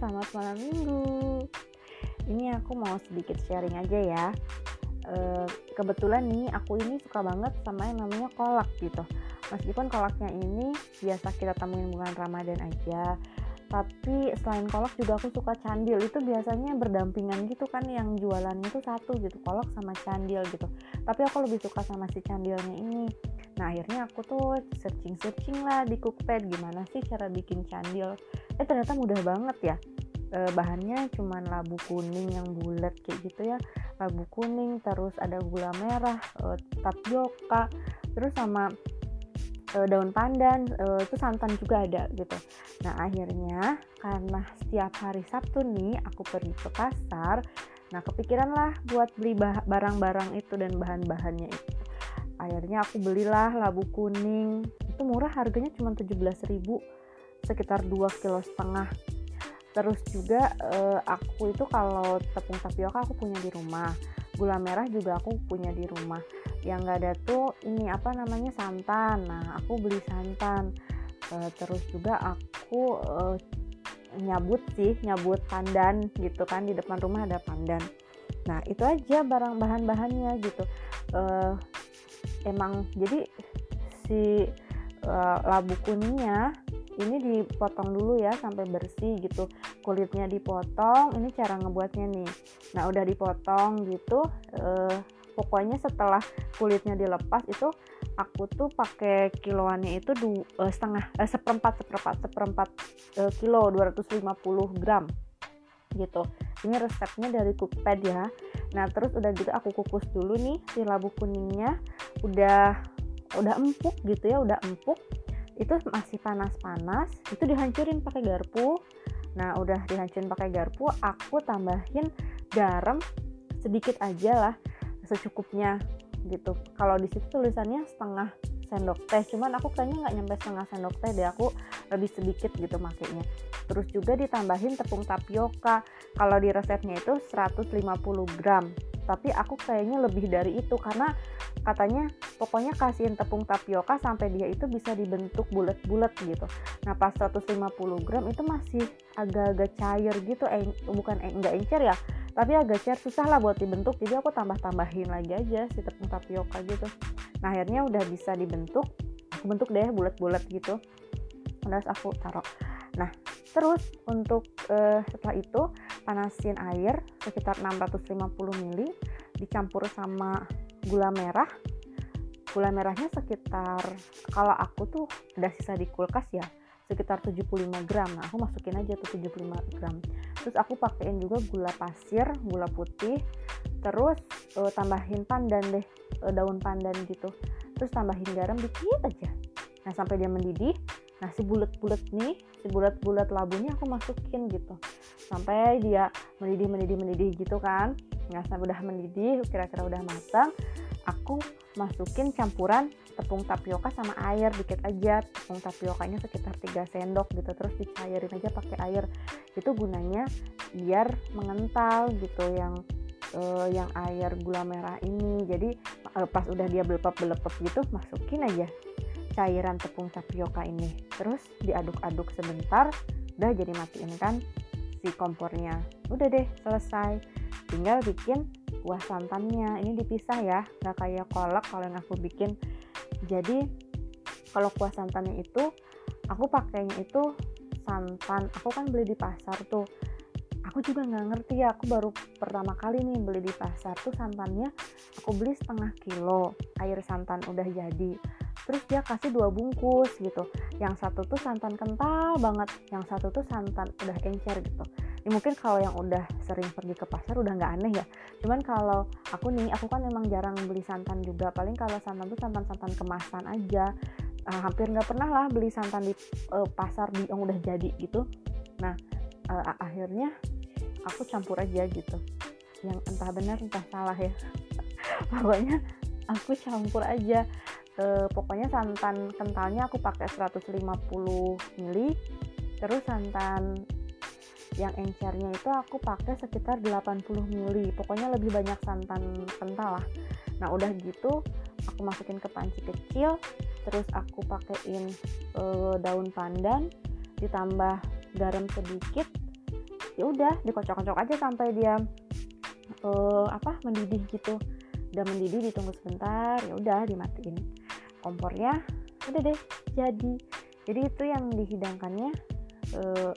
selamat malam minggu. Ini aku mau sedikit sharing aja ya. E, kebetulan nih aku ini suka banget sama yang namanya kolak gitu. Meskipun kolaknya ini biasa kita temuin bulan Ramadan aja, tapi selain kolak juga aku suka candil itu biasanya berdampingan gitu kan yang jualannya itu satu gitu kolak sama candil gitu tapi aku lebih suka sama si candilnya ini nah akhirnya aku tuh searching searching lah di cookpad gimana sih cara bikin candil. Eh ternyata mudah banget ya. E, bahannya cuman labu kuning yang bulat kayak gitu ya. Labu kuning terus ada gula merah e, tapioka terus sama e, daun pandan e, itu santan juga ada gitu. Nah akhirnya karena setiap hari Sabtu nih aku pergi ke pasar nah kepikiran lah buat beli barang-barang itu dan bahan-bahannya itu akhirnya aku belilah labu kuning. Itu murah harganya cuma 17.000 sekitar 2 kilo setengah. Terus juga uh, aku itu kalau tepung tapioka aku punya di rumah. Gula merah juga aku punya di rumah. Yang gak ada tuh ini apa namanya santan. Nah aku beli santan. Uh, terus juga aku uh, nyabut sih nyabut pandan gitu kan di depan rumah ada pandan. Nah itu aja barang bahan-bahannya gitu. Uh, emang jadi si uh, labu kuningnya ini dipotong dulu ya sampai bersih gitu. Kulitnya dipotong ini cara ngebuatnya nih. Nah udah dipotong gitu uh, pokoknya setelah kulitnya dilepas itu aku tuh pakai kiloannya itu du, uh, setengah seperempat seperempat seperempat uh, kilo 250 gram gitu. Ini resepnya dari cookpad ya. Nah terus udah gitu aku kukus dulu nih si labu kuningnya. Udah udah empuk gitu ya udah empuk. Itu masih panas-panas itu dihancurin pakai garpu. Nah udah dihancurin pakai garpu aku tambahin garam sedikit aja lah secukupnya gitu. Kalau di situ tulisannya setengah sendok teh cuman aku kayaknya nggak nyampe setengah sendok teh deh aku lebih sedikit gitu makainya terus juga ditambahin tepung tapioka. Kalau di resepnya itu 150 gram. Tapi aku kayaknya lebih dari itu karena katanya pokoknya kasihin tepung tapioka sampai dia itu bisa dibentuk bulat-bulat gitu. Nah pas 150 gram itu masih agak-agak cair gitu. Eh, bukan eh, enggak encer ya tapi agak cair. Susah lah buat dibentuk jadi aku tambah-tambahin lagi aja si tepung tapioka gitu. Nah akhirnya udah bisa dibentuk. Bentuk deh bulat-bulat gitu terus aku taruh. Nah terus untuk uh, setelah itu panasin air sekitar 650 ml dicampur sama gula merah. Gula merahnya sekitar kalau aku tuh udah sisa di kulkas ya sekitar 75 gram. Nah aku masukin aja tuh 75 gram. Terus aku pakein juga gula pasir gula putih. Terus uh, tambahin pandan deh uh, daun pandan gitu. Terus tambahin garam dikit aja. Nah sampai dia mendidih nah si bulat-bulat nih si bulat-bulat labunya aku masukin gitu. Sampai dia mendidih mendidih mendidih gitu kan. Nah sampai udah mendidih kira-kira udah matang aku masukin campuran tepung tapioka sama air. Dikit aja tepung tapiokanya sekitar 3 sendok gitu. Terus dicairin aja pakai air. Itu gunanya biar mengental gitu yang uh, yang air gula merah ini. Jadi uh, pas udah dia belepep gitu masukin aja cairan tepung tapioka ini. Terus diaduk-aduk sebentar udah jadi matiin kan si kompornya. Udah deh selesai. Tinggal bikin kuah santannya. Ini dipisah ya nggak kayak kolak kalau yang aku bikin. Jadi kalau kuah santannya itu aku pakainya itu santan. Aku kan beli di pasar tuh. Aku juga nggak ngerti ya aku baru pertama kali nih beli di pasar tuh santannya. Aku beli setengah kilo air santan udah jadi terus dia kasih dua bungkus gitu. Yang satu tuh santan kental banget yang satu tuh santan udah encer gitu. Ya mungkin kalau yang udah sering pergi ke pasar udah nggak aneh ya. Cuman kalau aku nih aku kan emang jarang beli santan juga. Paling kalau santan tuh santan-santan kemasan aja. Uh, hampir nggak pernah lah beli santan di uh, pasar di yang udah jadi gitu. Nah uh, akhirnya aku campur aja gitu. Yang entah benar entah salah ya. Pokoknya aku campur aja uh, pokoknya santan kentalnya aku pakai 150 ml terus santan yang encernya itu aku pakai sekitar 80 ml pokoknya lebih banyak santan kental lah. Nah udah gitu aku masukin ke panci kecil. Terus aku pakein e, daun pandan ditambah garam sedikit. Ya udah dikocok-kocok aja sampai dia uh, apa mendidih gitu. Udah mendidih ditunggu sebentar ya udah dimatiin kompornya udah deh jadi. Jadi itu yang dihidangkannya uh,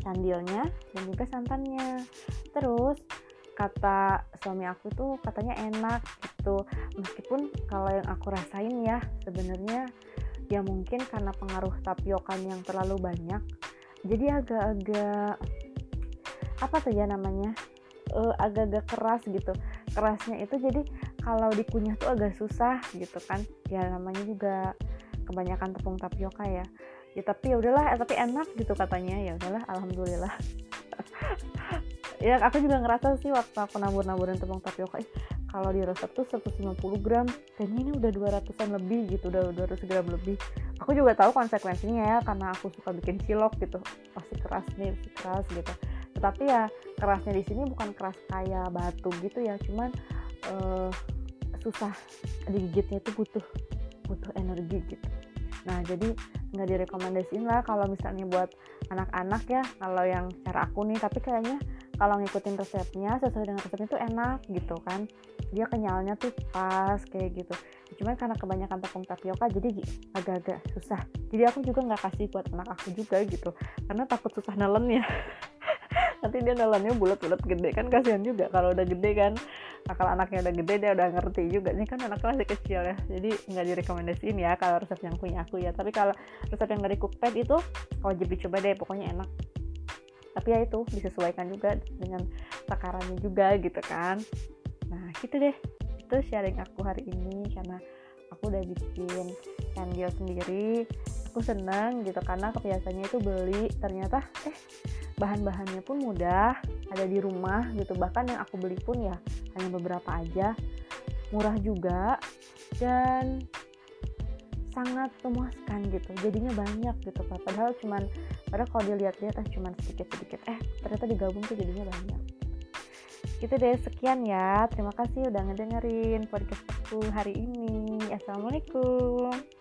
candilnya dan juga santannya. Terus kata suami aku tuh katanya enak gitu. Meskipun kalau yang aku rasain ya sebenarnya ya mungkin karena pengaruh tapiokan yang terlalu banyak jadi agak-agak apa tuh ya namanya uh, agak-agak keras gitu. Kerasnya itu jadi kalau dikunyah tuh agak susah gitu kan. Ya namanya juga kebanyakan tepung tapioka ya. Ya tapi ya udahlah eh, tapi enak gitu katanya. Ya udahlah alhamdulillah. Ya aku juga ngerasa sih waktu aku nabur-naburin tepung tapioka kalau di resep tuh 150 gram. Kayaknya ini udah 200an lebih gitu udah 200 gram lebih. Aku juga tahu konsekuensinya ya karena aku suka bikin cilok gitu. Pasti keras nih pasti keras gitu. Tetapi ya kerasnya di sini bukan keras kayak batu gitu ya. Cuman uh, susah. Digigitnya itu butuh butuh energi gitu. Nah jadi nggak direkomendasiin lah kalau misalnya buat anak-anak ya kalau yang cara aku nih tapi kayaknya kalau ngikutin resepnya sesuai dengan resepnya itu enak gitu kan. Dia kenyalnya tuh pas kayak gitu. Cuman karena kebanyakan tepung tapioka jadi agak-agak susah. Jadi aku juga nggak kasih buat anak aku juga gitu karena takut susah nelen ya. Nanti dia nelannya bulat-bulat gede kan kasihan juga kalau udah gede kan kalau anaknya udah gede dia udah ngerti juga. Ini kan anaknya masih kecil ya jadi nggak direkomendasiin ya kalau resep yang punya aku ya. Tapi kalau resep yang dari cookpad itu wajib dicoba deh pokoknya enak. Tapi ya itu disesuaikan juga dengan takarannya juga gitu kan. Nah gitu deh. Itu sharing aku hari ini karena aku udah bikin candil sendiri. Aku seneng gitu karena kebiasaannya itu beli ternyata eh bahan-bahannya pun mudah ada di rumah gitu. Bahkan yang aku beli pun ya hanya beberapa aja. Murah juga dan sangat memuaskan gitu. Jadinya banyak gitu padahal cuman padahal kalau dilihat-lihat ah cuman sedikit-sedikit. Eh ternyata digabung tuh jadinya banyak. Gitu deh sekian ya. Terima kasih udah ngedengerin podcast aku hari ini. Assalamualaikum